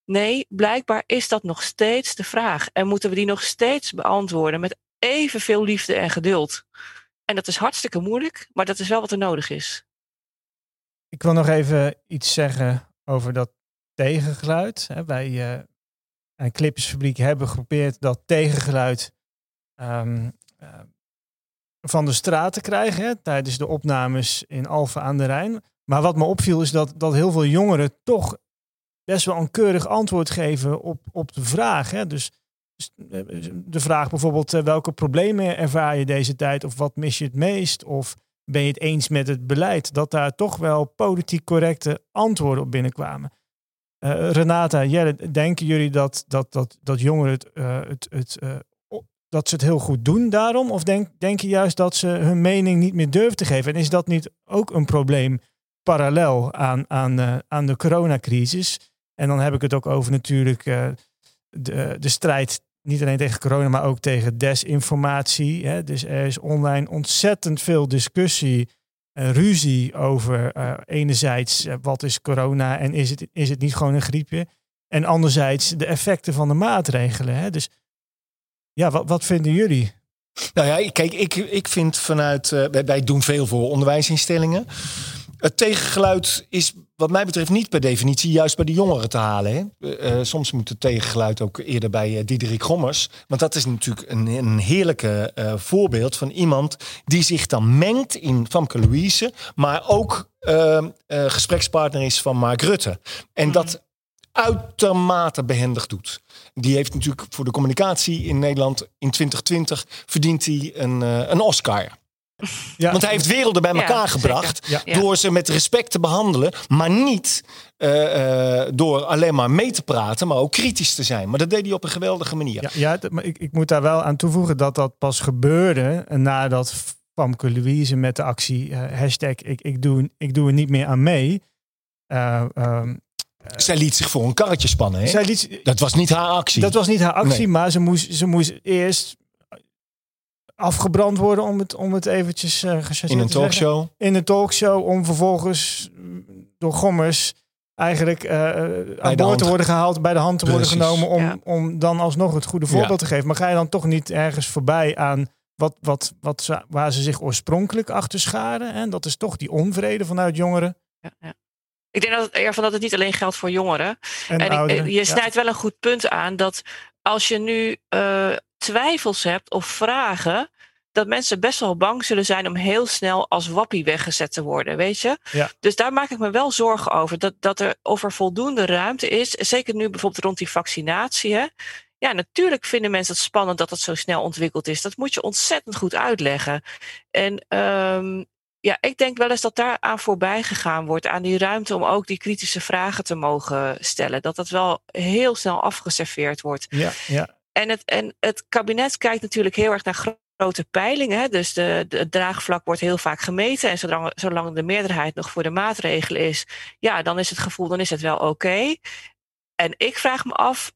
Nee, blijkbaar is dat nog steeds de vraag. En moeten we die nog steeds beantwoorden met evenveel liefde en geduld. En dat is hartstikke moeilijk, maar dat is wel wat er nodig is. Ik wil nog even iets zeggen over dat tegengeluid. Wij eh een Clippersfabriek hebben geprobeerd dat tegengeluid ehm, eh, van de straat te krijgen tijdens de opnames in Alphen aan de Rijn. Maar wat me opviel is dat, dat heel veel jongeren toch best wel een keurig antwoord geven op, op de vraag. Hè. Dus dus, eh, de vraag bijvoorbeeld eh, welke problemen ervaar je deze tijd of wat mis je het meest of ben je het eens met het beleid? Dat daar toch wel politiek correcte antwoorden op binnenkwamen. Eh, Renata, Jelle, denken jullie dat, dat, dat, dat jongeren het, het, het, dat ze het heel goed doen daarom? Of denk, denk je juist dat ze hun mening niet meer durven te geven? En is dat niet ook een probleem parallel aan, aan, eh, aan de coronacrisis? En dan heb ik het ook over natuurlijk eh, de, de strijd niet alleen tegen corona, maar ook tegen desinformatie. Hè? Dus er is online ontzettend veel discussie en ruzie over eh, enerzijds eh, wat is corona en is het, is het niet gewoon een griepje? En anderzijds de effecten van de maatregelen. Hè? Dus ja, wat, wat vinden jullie? Nou ja, kijk, ik, ik vind vanuit. eh, wij, wij doen veel voor onderwijsinstellingen. Het tegengeluid is, wat mij betreft, niet per definitie juist bij de jongeren te halen. Hè? Eh, eh, soms moet het tegengeluid ook eerder bij eh, Diederik Gommers. Want dat is natuurlijk een, een heerlijke eh, voorbeeld van iemand die zich dan mengt in Famke Louise, maar ook eh, eh, gesprekspartner is van Mark Rutte. En dat uitermate behendig doet. Die heeft natuurlijk voor de communicatie in Nederland in 2020 verdient hij een, eh, een Oscar. Ja, Want hij heeft werelden bij elkaar gebracht. Ja. Door ze met respect te behandelen. Maar niet eh, eh, door alleen maar mee te praten. Maar ook kritisch te zijn. Maar dat deed hij op een geweldige manier. Ja, maar ik, ik moet daar wel aan toevoegen dat dat pas gebeurde nadat Famke Louise met de actie hashtag ik, ik, doe, ik doe er niet meer aan mee. eh, ehm, Zij liet zich voor een karretje spannen. Hè? zij liet, Dat was niet haar actie. dat was niet haar actie, Nee. maar ze moest, ze moest eerst afgebrand worden om het, om het eventjes uh, in een talkshow. In een talkshow om vervolgens door Gommers eigenlijk eh, aan de boord hand. te worden gehaald, bij de hand te worden genomen om, Ja. om dan alsnog het goede voorbeeld te geven. Maar ga je dan toch niet ergens voorbij aan wat, wat, wat, ze- waar ze zich oorspronkelijk achter scharen? En dat is toch die onvrede vanuit jongeren Ja, ja. Ik denk dat het, ervan dat het niet alleen geldt voor jongeren. en, En ik- ouderen. je Ja. snijdt wel een goed punt aan dat als je nu eh, twijfels hebt of vragen, dat mensen best wel bang zullen zijn om heel snel als wappie weggezet te worden, weet je? Ja. Dus daar maak ik me wel zorgen over. Dat, dat er of er voldoende ruimte is. Zeker nu bijvoorbeeld rond die vaccinatie. Hè? Ja, natuurlijk vinden mensen het spannend dat het zo snel ontwikkeld is. Dat moet je ontzettend goed uitleggen. En ehm, ja, ik denk wel eens dat daar aan voorbij gegaan wordt. Aan die ruimte om ook die kritische vragen te mogen stellen. Dat dat wel heel snel afgeserveerd wordt. Ja, ja. En het, en het kabinet kijkt natuurlijk heel erg naar gro- grote peilingen. Hè? Dus de, de, het draagvlak wordt heel vaak gemeten. En zolang, zolang de meerderheid nog voor de maatregelen is, ja, dan is het gevoel, dan is het wel oké. En ik vraag me af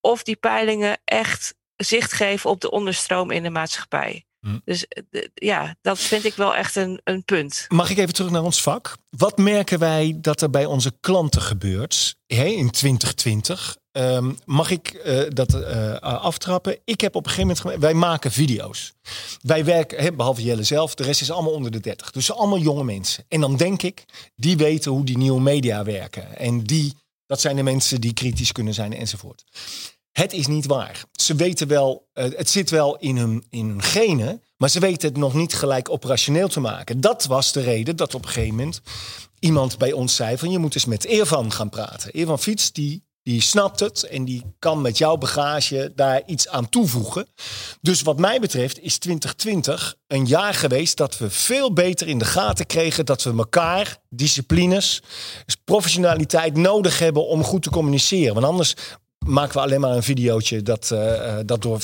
of die peilingen echt zicht geven op de onderstroom in de maatschappij. Hm. Dus eh, ja, dat vind ik wel echt een, een punt. Mag ik even terug naar ons vak? Wat merken wij dat er bij onze klanten gebeurt hè, in 2020? Ehm, mag ik eh, dat eh, aftrappen? Ik heb op een gegeven moment... Wij maken video's. Wij werken, hè, behalve Jelle zelf, de rest is allemaal onder de 30. Dus allemaal jonge mensen. En dan denk ik, die weten hoe die nieuwe media werken. En die, dat zijn de mensen die kritisch kunnen zijn enzovoort. Het is niet waar. Ze weten wel, eh, het zit wel in hun, in hun genen, maar ze weten het nog niet gelijk operationeel te maken. Dat was de reden dat op een gegeven moment iemand bij ons zei van je moet eens met Irvan gaan praten. Irvan Fiets, die, die snapt het en die kan met jouw bagage daar iets aan toevoegen. Dus wat mij betreft is 2020 een jaar geweest dat we veel beter in de gaten kregen dat we elkaar, disciplines, professionaliteit nodig hebben om goed te communiceren. Want anders maken we alleen maar een videootje dat, eh, eh, dat door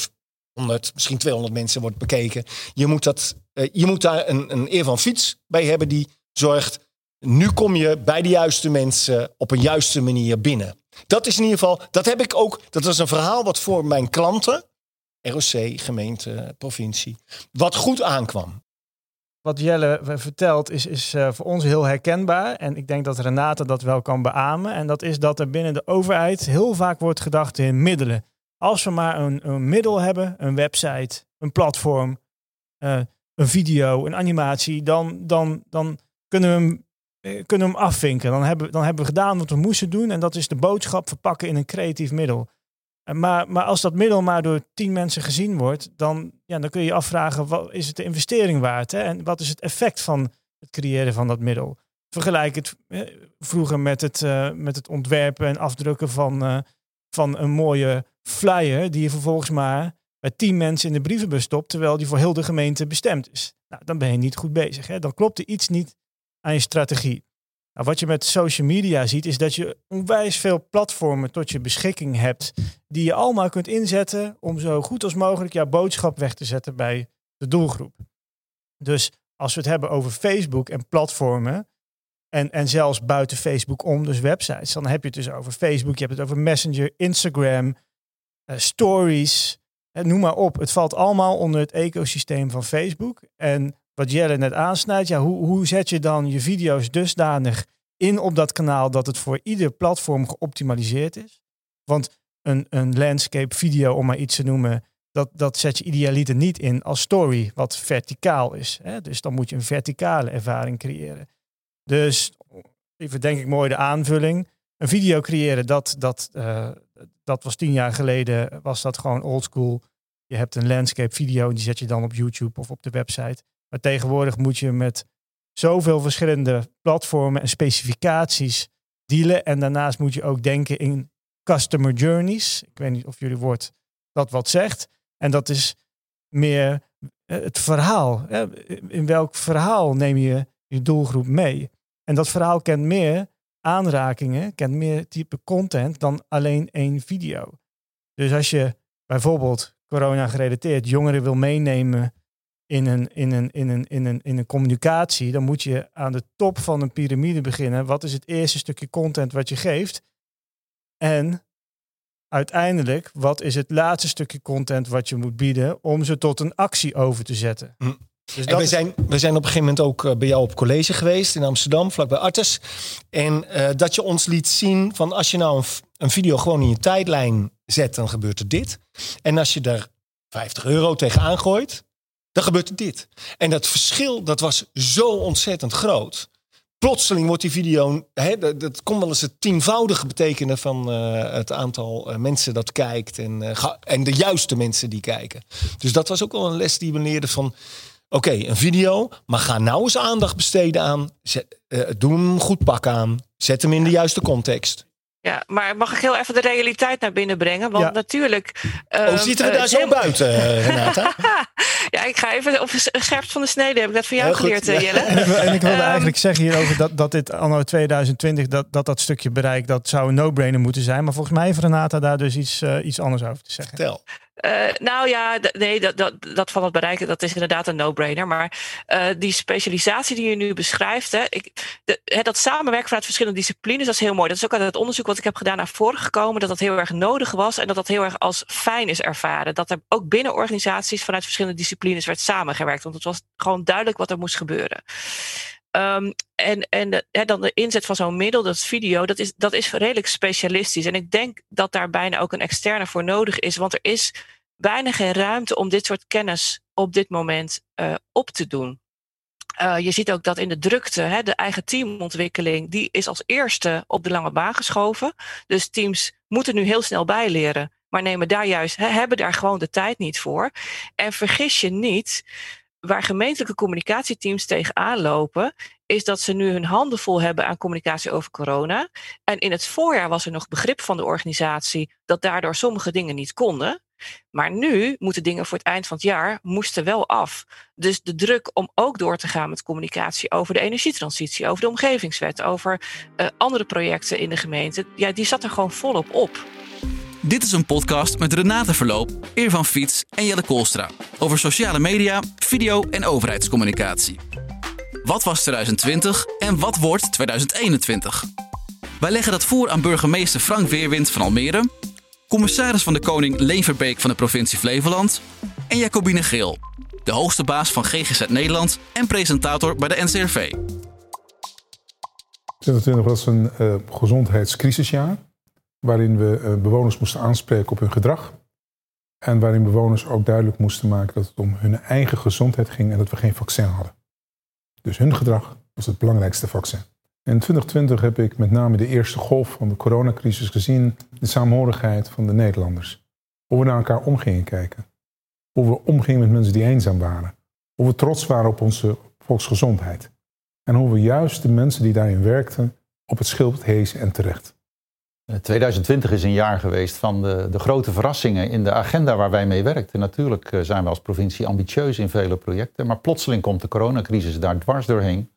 100, misschien 200 mensen wordt bekeken. Je moet, dat, eh, je moet daar een, een eer van fiets bij hebben die zorgt. Nu kom je bij de juiste mensen op een juiste manier binnen. Dat is in ieder geval, dat heb ik ook. Dat was een verhaal wat voor mijn klanten, ROC, gemeente, provincie, wat goed aankwam. Wat Jelle vertelt is, is eh, voor ons heel herkenbaar. En ik denk dat Renate dat wel kan beamen. En dat is dat er binnen de overheid heel vaak wordt gedacht in middelen. Als we maar een, een middel hebben, een website, een platform, eh, een video, een animatie, dan, dan, dan kunnen, we hem, eh, kunnen we afvinken. Dan hebben, dan hebben we gedaan wat we moesten doen. En dat is de boodschap verpakken in een creatief middel. Maar, maar als dat middel maar door tien mensen gezien wordt, dan, ja, dan kun je je afvragen, wat is het de investering waard? Hè? En wat is het effect van het creëren van dat middel? Vergelijk het eh, vroeger met het, eh, met het ontwerpen en afdrukken van, eh, van een mooie flyer, die je vervolgens maar bij tien mensen in de brievenbus stopt, terwijl die voor heel de gemeente bestemd is. Nou, dan ben je niet goed bezig. Hè? Dan klopt er iets niet aan je strategie. Nou, wat je met social media ziet, is dat je onwijs veel platformen tot je beschikking hebt die je allemaal kunt inzetten om zo goed als mogelijk jouw boodschap weg te zetten bij de doelgroep. Dus als we het hebben over Facebook en platformen, en, en zelfs buiten Facebook om, dus websites, dan heb je het dus over Facebook, je hebt het over Messenger, Instagram, eh, Stories, eh, noem maar op. Het valt allemaal onder het ecosysteem van Facebook. En wat Jelle net aansnijdt, ja, hoe, hoe zet je dan je video's dusdanig in op dat kanaal dat het voor ieder platform geoptimaliseerd is? Want een, een landscape video, om maar iets te noemen, dat, dat zet je idealiter niet in als story, wat verticaal is. Hè? Dus dan moet je een verticale ervaring creëren. Dus even denk ik mooi de aanvulling. Een video creëren, dat, dat, eh, dat was tien jaar geleden, was dat gewoon oldschool. Je hebt een landscape video, die zet je dan op YouTube of op de website. Maar tegenwoordig moet je met zoveel verschillende platformen en specificaties dealen. En daarnaast moet je ook denken in customer journeys. Ik weet niet of jullie woord dat wat zegt. En dat is meer eh, het verhaal. In welk verhaal neem je je doelgroep mee? En dat verhaal kent meer aanrakingen, kent meer type content dan alleen één video. Dus als je bijvoorbeeld corona gerelateerd jongeren wil meenemen in een, in, een, in, een, in, een, in een communicatie, dan moet je aan de top van een piramide beginnen. Wat is het eerste stukje content wat je geeft? En uiteindelijk, wat is het laatste stukje content wat je moet bieden om ze tot een actie over te zetten? Hm. Dus en we, zijn, we zijn op een gegeven moment ook eh, bij jou op college geweest in Amsterdam, vlakbij Artes. En uh, dat je ons liet zien van als je nou een, een, video gewoon in je tijdlijn zet, dan gebeurt er dit. En als je er 50 euro tegenaan gooit, dan gebeurt dit. En dat verschil, dat was zo ontzettend groot. Plotseling wordt die video, hè, dat, dat kon wel eens het tienvoudige betekenen van uh, het aantal mensen dat kijkt. En, en de juiste mensen die kijken. Dus dat was ook wel een les die we leerden van Oké, een video, maar ga nou eens aandacht besteden aan. Doe hem goed pak aan. Zet hem in de juiste context. Ja, maar mag ik heel even de realiteit naar binnen brengen? Want natuurlijk. oh, ehm, zitten we daar uh, zo buiten, uh, Renata? ja, ik ga even op scherpst van de snede. Heb ik dat van jou geleerd, ja. Jelle? En ik, en ik wilde um, eigenlijk zeggen hierover dat, dat dit anno 2020, dat, dat dat stukje bereik, dat zou een no-brainer moeten zijn. Maar volgens mij heeft Renata daar dus iets, uh, iets anders over te zeggen. Vertel. Uh, nou ja, nee, dat, dat, dat van het bereiken, dat is inderdaad een no-brainer. Maar uh, die specialisatie die je nu beschrijft, hè, ik, hè, dat samenwerken vanuit verschillende disciplines, dat is heel mooi. Dat is ook uit het onderzoek wat ik heb gedaan naar voren gekomen, dat dat heel erg nodig was en dat dat heel erg als fijn is ervaren. Dat er ook binnen organisaties vanuit verschillende disciplines werd samengewerkt, want het was gewoon duidelijk wat er moest gebeuren. Um, en en dan de inzet van zo'n middel, dat video, dat is, dat is redelijk specialistisch. En ik denk dat daar bijna ook een externe voor nodig is. Want er is bijna geen ruimte om dit soort kennis op dit moment uh, op te doen. Uh, je ziet ook dat in de drukte, hè, de eigen teamontwikkeling, die is als eerste op de lange baan geschoven. Dus teams moeten nu heel snel bijleren, maar nemen daar juist, hè, hebben daar gewoon de tijd niet voor. En vergis je niet, waar gemeentelijke communicatieteams tegenaan lopen, is dat ze nu hun handen vol hebben aan communicatie over corona. En in het voorjaar was er nog begrip van de organisatie dat daardoor sommige dingen niet konden. Maar nu moeten dingen voor het eind van het jaar moesten wel af. Dus de druk om ook door te gaan met communicatie over de energietransitie, over de omgevingswet, over uh, andere projecten in de gemeente, ja, die zat er gewoon volop op. Dit is een podcast met Renate Verloop, Irvan Fiets en Jelle Koolstra over sociale media, video en overheidscommunicatie. Wat was 2020 en wat wordt 2021? Wij leggen dat voor aan burgemeester Frank Weerwind van Almere, commissaris van de Koning Leen Verbeek van de provincie Flevoland en Jacobine Geel, de hoogste baas van GGZ Nederland en presentator bij de NCRV. 2020 was een uh, gezondheidscrisisjaar waarin we uh, bewoners moesten aanspreken op hun gedrag. En waarin bewoners ook duidelijk moesten maken dat het om hun eigen gezondheid ging en dat we geen vaccin hadden. Dus hun gedrag was het belangrijkste vaccin. In 2020 heb ik met name de eerste golf van de coronacrisis gezien, de saamhorigheid van de Nederlanders. Hoe we naar elkaar om gingen kijken. Hoe we omgingen met mensen die eenzaam waren. Hoe we trots waren op onze volksgezondheid. En hoe we juist de mensen die daarin werkten op het schild hezen en terecht. 2020 is een jaar geweest van de, de, grote verrassingen in de agenda waar wij mee werkten. Natuurlijk eh, zijn we als provincie ambitieus in vele projecten, maar plotseling komt de coronacrisis daar dwars doorheen.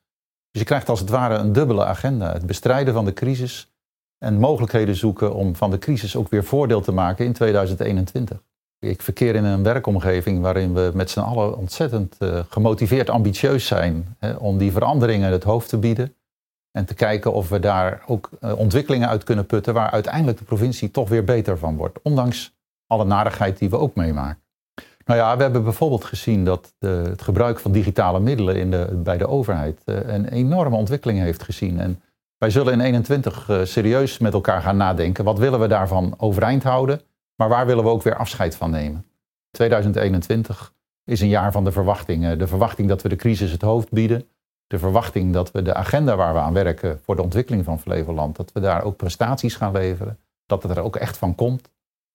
Dus je krijgt als het ware een dubbele agenda. Het bestrijden van de crisis en mogelijkheden zoeken om van de crisis ook weer voordeel te maken in 2021. Ik verkeer in een werkomgeving waarin we met z'n allen ontzettend uh, gemotiveerd ambitieus zijn hè, om die veranderingen het hoofd te bieden. En te kijken of we daar ook uh, ontwikkelingen uit kunnen putten waar uiteindelijk de provincie toch weer beter van wordt. Ondanks alle narigheid die we ook meemaken. Nou ja, we hebben bijvoorbeeld gezien dat het gebruik van digitale middelen in de, bij de overheid uh, een enorme ontwikkeling heeft gezien. En wij zullen in 21 uh, serieus met elkaar gaan nadenken. Wat willen we daarvan overeind houden? Maar waar willen we ook weer afscheid van nemen? 2021 is een jaar van de verwachting. de verwachting dat we de crisis het hoofd bieden de verwachting dat we de agenda waar we aan werken voor de ontwikkeling van Flevoland, dat we daar ook prestaties gaan leveren, dat het er ook echt van komt.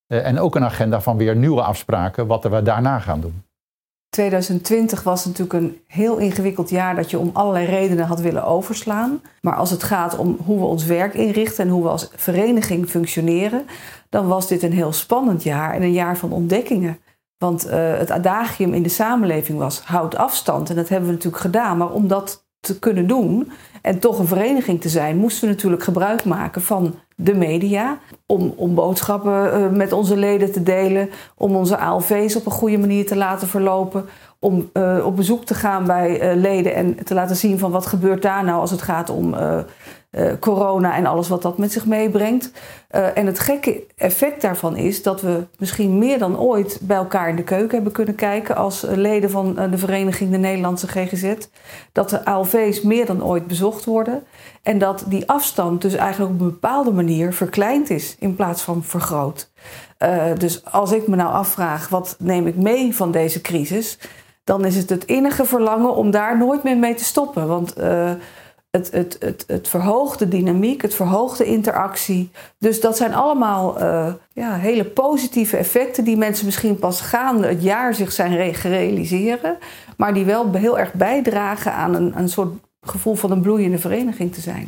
Uh, en ook een agenda van weer nieuwe afspraken, wat we daarna gaan doen. 2020 was natuurlijk een heel ingewikkeld jaar dat je om allerlei redenen had willen overslaan. Maar als het gaat om hoe we ons werk inrichten en hoe we als vereniging functioneren, dan was dit een heel spannend jaar en een jaar van ontdekkingen. Want uh, het adagium in de samenleving was houd afstand. En dat hebben we natuurlijk gedaan. Maar om dat te kunnen doen en toch een vereniging te zijn, moesten we natuurlijk gebruik maken van de media. Om, om boodschappen uh, met onze leden te delen, om onze ALV's op een goede manier te laten verlopen. Om uh, op bezoek te gaan bij uh, leden en te laten zien van wat gebeurt daar nou als het gaat om eh, corona en alles wat dat met zich meebrengt. Uh, en het gekke effect daarvan is dat we misschien meer dan ooit bij elkaar in de keuken hebben kunnen kijken als leden van de vereniging de Nederlandse GGZ. Dat de ALV's meer dan ooit bezocht worden. En dat die afstand dus eigenlijk op een bepaalde manier verkleind is in plaats van vergroot. Dus als ik me nou afvraag, wat neem ik mee van deze crisis? Dan is het het innige verlangen om daar nooit meer mee te stoppen. Want het, het, het, het verhoogt de dynamiek, het verhoogt de interactie. Dus dat zijn allemaal uh, ja, hele positieve effecten die mensen misschien pas gaande het jaar zich zijn gerealiseren. Maar die wel heel erg bijdragen aan een, een soort gevoel van een bloeiende vereniging te zijn.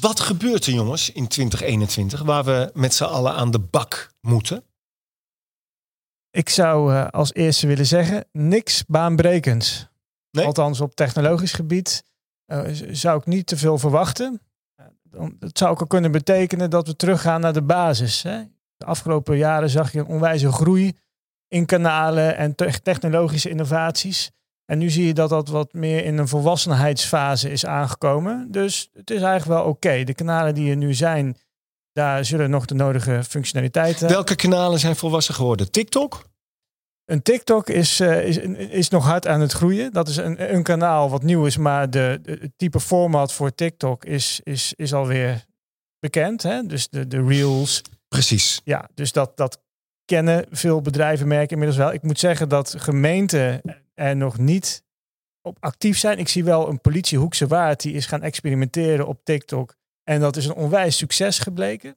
Wat gebeurt er, jongens, in 2021 waar we met z'n allen aan de bak moeten? Ik zou uh, als eerste willen zeggen: niks baanbrekends. Nee? Althans, op technologisch gebied uh, zou ik niet te veel verwachten. Het zou ook al kunnen betekenen dat we teruggaan naar de basis. Hè? De afgelopen jaren zag je een onwijze groei in kanalen en te technologische innovaties. En nu zie je dat dat wat meer in een volwassenheidsfase is aangekomen. Dus het is eigenlijk wel oké. De kanalen die er nu zijn, daar zullen nog de nodige functionaliteiten. Welke kanalen zijn volwassen geworden? TikTok? Een TikTok is, uh, is, is nog hard aan het groeien. Dat is een, een kanaal wat nieuw is, maar de, de, het type format voor TikTok is, is, is alweer bekend. Hè? Dus de, de reels. Precies. Ja, dus dat, dat kennen veel bedrijven, merken inmiddels wel. Ik moet zeggen dat gemeenten er nog niet op actief zijn. Ik zie wel een politie Hoekse Waard die is gaan experimenteren op TikTok. En dat is een onwijs succes gebleken.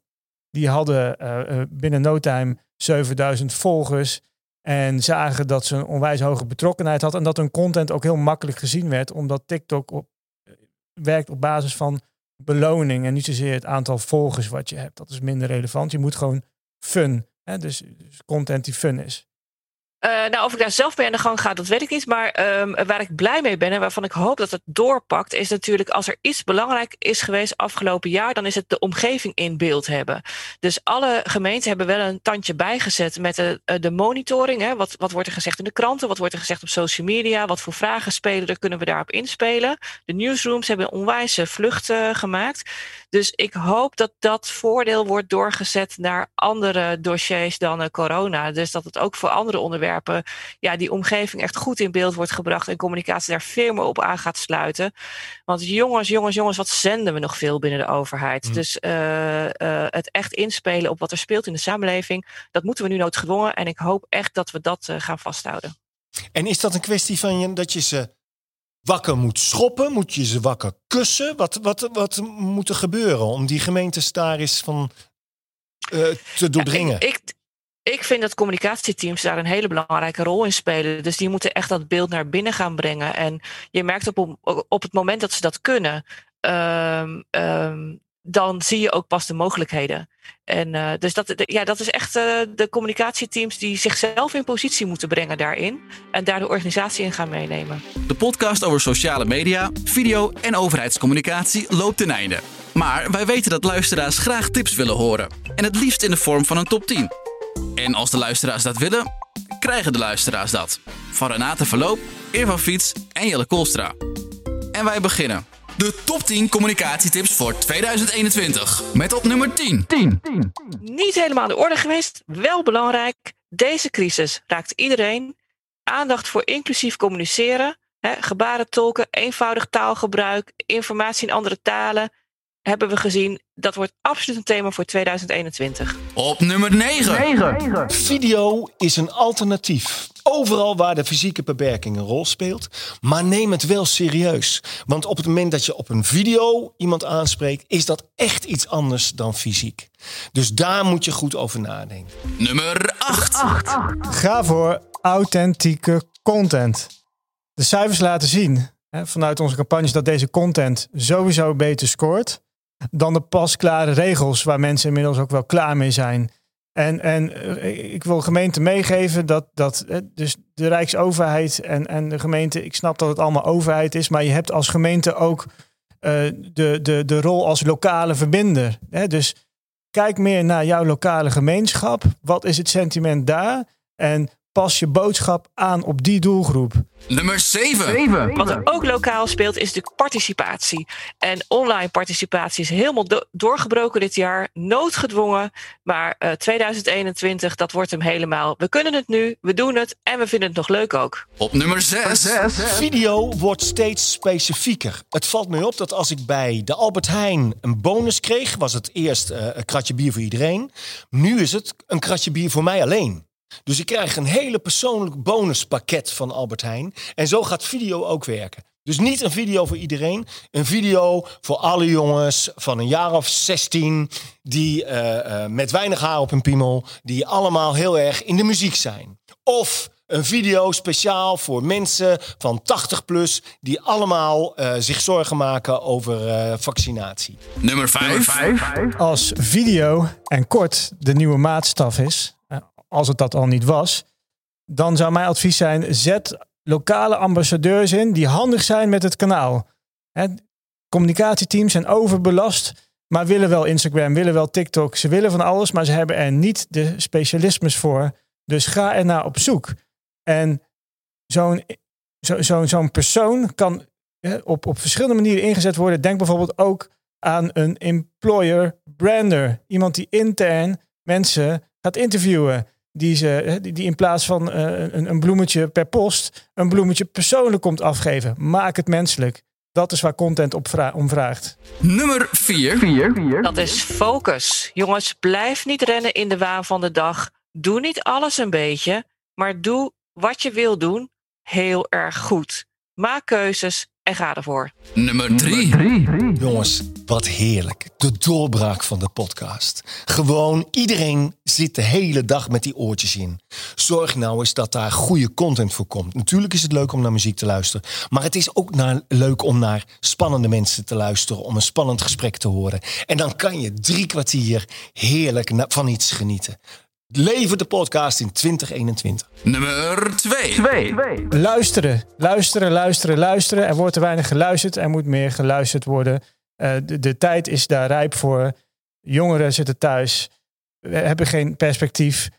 Die hadden uh, binnen no time 7000 volgers. En zagen dat ze een onwijs hoge betrokkenheid had. En dat hun content ook heel makkelijk gezien werd. Omdat TikTok op, uh, werkt op basis van beloning. En niet zozeer het aantal volgers wat je hebt. Dat is minder relevant. Je moet gewoon fun. Hè? Dus, dus content die fun is. Uh, nou, of ik daar zelf mee aan de gang ga, dat weet ik niet. Maar um, waar ik blij mee ben en waarvan ik hoop dat het doorpakt, is natuurlijk als er iets belangrijk is geweest afgelopen jaar, dan is het de omgeving in beeld hebben. Dus alle gemeenten hebben wel een tandje bijgezet met de, de monitoring. Hè. Wat, wat wordt er gezegd in de kranten? Wat wordt er gezegd op social media? Wat voor vragen spelen er? Kunnen we daarop inspelen? De newsrooms hebben een onwijze vlucht uh, gemaakt. Dus ik hoop dat dat voordeel wordt doorgezet naar andere dossiers dan uh, corona. Dus dat het ook voor andere onderwerpen, ja, die omgeving echt goed in beeld wordt gebracht en communicatie daar veel meer op aan gaat sluiten. Want jongens, jongens, jongens, wat zenden we nog veel binnen de overheid? Mm. Dus uh, uh, het echt inspelen op wat er speelt in de samenleving, dat moeten we nu noodgedwongen. En ik hoop echt dat we dat gaan vasthouden. En is dat een kwestie van je, dat je ze wakker moet schoppen? Moet je ze wakker kussen? Wat, wat, wat moet er gebeuren om die gemeentes daar eens van uh, te doordringen? Ja, ik, ik, ik, vind dat communicatieteams daar een hele belangrijke rol in spelen. Dus die moeten echt dat beeld naar binnen gaan brengen. En je merkt op, op het moment dat ze dat kunnen, um, um, dan zie je ook pas de mogelijkheden. En uh, dus dat, ja, dat is echt uh, de communicatieteams die zichzelf in positie moeten brengen daarin. En daar de organisatie in gaan meenemen. De podcast over sociale media, video en overheidscommunicatie loopt ten einde. Maar wij weten dat luisteraars graag tips willen horen. En het liefst in de vorm van een top 10. En als de luisteraars dat willen, krijgen de luisteraars dat. Van Renate Verloop, Eva Fiets en Jelle Koolstra. En wij beginnen. De top 10 communicatietips voor 2021. Met op nummer 10. 10. 10. Niet helemaal aan de orde geweest, wel belangrijk. Deze crisis raakt iedereen. Aandacht voor inclusief communiceren. Hè, gebarentolken, eenvoudig taalgebruik, informatie in andere talen. Hebben we gezien, dat wordt absoluut een thema voor 2021. Op nummer 9. 9. Video is een alternatief. Overal waar de fysieke beperking een rol speelt. Maar neem het wel serieus. Want op het moment dat je op een video iemand aanspreekt, is dat echt iets anders dan fysiek. Dus daar moet je goed over nadenken. Nummer 8. 8. Ga voor authentieke content. De cijfers laten zien hè, vanuit onze campagnes dat deze content sowieso beter scoort dan de pasklare regels waar mensen inmiddels ook wel klaar mee zijn. En, en ik wil gemeenten meegeven dat, dat dus de Rijksoverheid en, en de gemeente, ik snap dat het allemaal overheid is, maar je hebt als gemeente ook uh, de, de, de rol als lokale verbinder. Hè? Dus kijk meer naar jouw lokale gemeenschap. Wat is het sentiment daar? En pas je boodschap aan op die doelgroep. Nummer 7. Wat er ook lokaal speelt is de participatie. En online participatie is helemaal do- doorgebroken dit jaar. Noodgedwongen. Maar eh, 2021, dat wordt hem helemaal. We kunnen het nu, we doen het en we vinden het nog leuk ook. Op nummer 6. Video wordt steeds specifieker. Het valt mij op dat als ik bij de Albert Heijn een bonus kreeg, was het eerst eh, een kratje bier voor iedereen. Nu is het een kratje bier voor mij alleen. Dus ik krijg een hele persoonlijk bonuspakket van Albert Heijn. En zo gaat video ook werken. Dus niet een video voor iedereen. Een video voor alle jongens van een jaar of 16. Die eh, eh, met weinig haar op hun piemel. Die allemaal heel erg in de muziek zijn. Of een video speciaal voor mensen van 80 plus. Die allemaal eh, zich zorgen maken over eh, vaccinatie. Nummer 5. Als video en kort de nieuwe maatstaf is, als het dat al niet was, dan zou mijn advies zijn: zet lokale ambassadeurs in die handig zijn met het kanaal. Hè, communicatieteams zijn overbelast, maar willen wel Instagram, willen wel TikTok. Ze willen van alles, maar ze hebben er niet de specialismes voor. Dus ga er naar op zoek. En zo'n zo, zo, zo'n persoon kan op, op verschillende manieren ingezet worden. Denk bijvoorbeeld ook aan een employer brander. Iemand die intern mensen gaat interviewen. Die, ze, die, die in plaats van eh, een, een bloemetje per post, een bloemetje persoonlijk komt afgeven. Maak het menselijk. Dat is waar content op vra- om vraagt. Nummer 4. Dat is focus. Jongens, blijf niet rennen in de waan van de dag. Doe niet alles een beetje, maar doe wat je wil doen heel erg goed. Maak keuzes en ga ervoor. Nummer 3. Jongens, wat heerlijk. De doorbraak van de podcast. Gewoon iedereen zit de hele dag met die oortjes in. Zorg nou eens dat daar goede content voor komt. Natuurlijk is het leuk om naar muziek te luisteren. Maar het is ook naar, leuk om naar spannende mensen te luisteren. Om een spannend gesprek te horen. En dan kan je drie kwartier heerlijk van iets genieten. Lever de podcast in 2021. Nummer 2. Luisteren, luisteren, luisteren, luisteren. Er wordt te weinig geluisterd. Er moet meer geluisterd worden. Eh, de, de tijd is daar rijp voor. Jongeren zitten thuis, we hebben geen perspectief.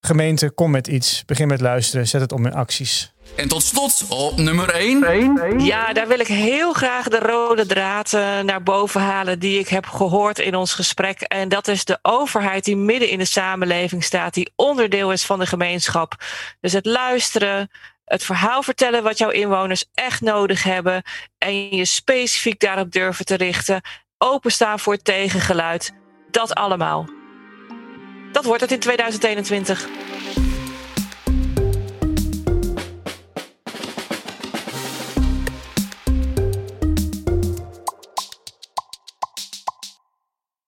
Gemeente, kom met iets. Begin met luisteren. Zet het om in acties. En tot slot op nummer 1. Ja, daar wil ik heel graag de rode draad eh, naar boven halen die ik heb gehoord in ons gesprek. En dat is de overheid die midden in de samenleving staat, die onderdeel is van de gemeenschap. Dus het luisteren, het verhaal vertellen wat jouw inwoners echt nodig hebben en je specifiek daarop durven te richten. Openstaan voor het tegengeluid. Dat allemaal. Dat wordt het in 2021.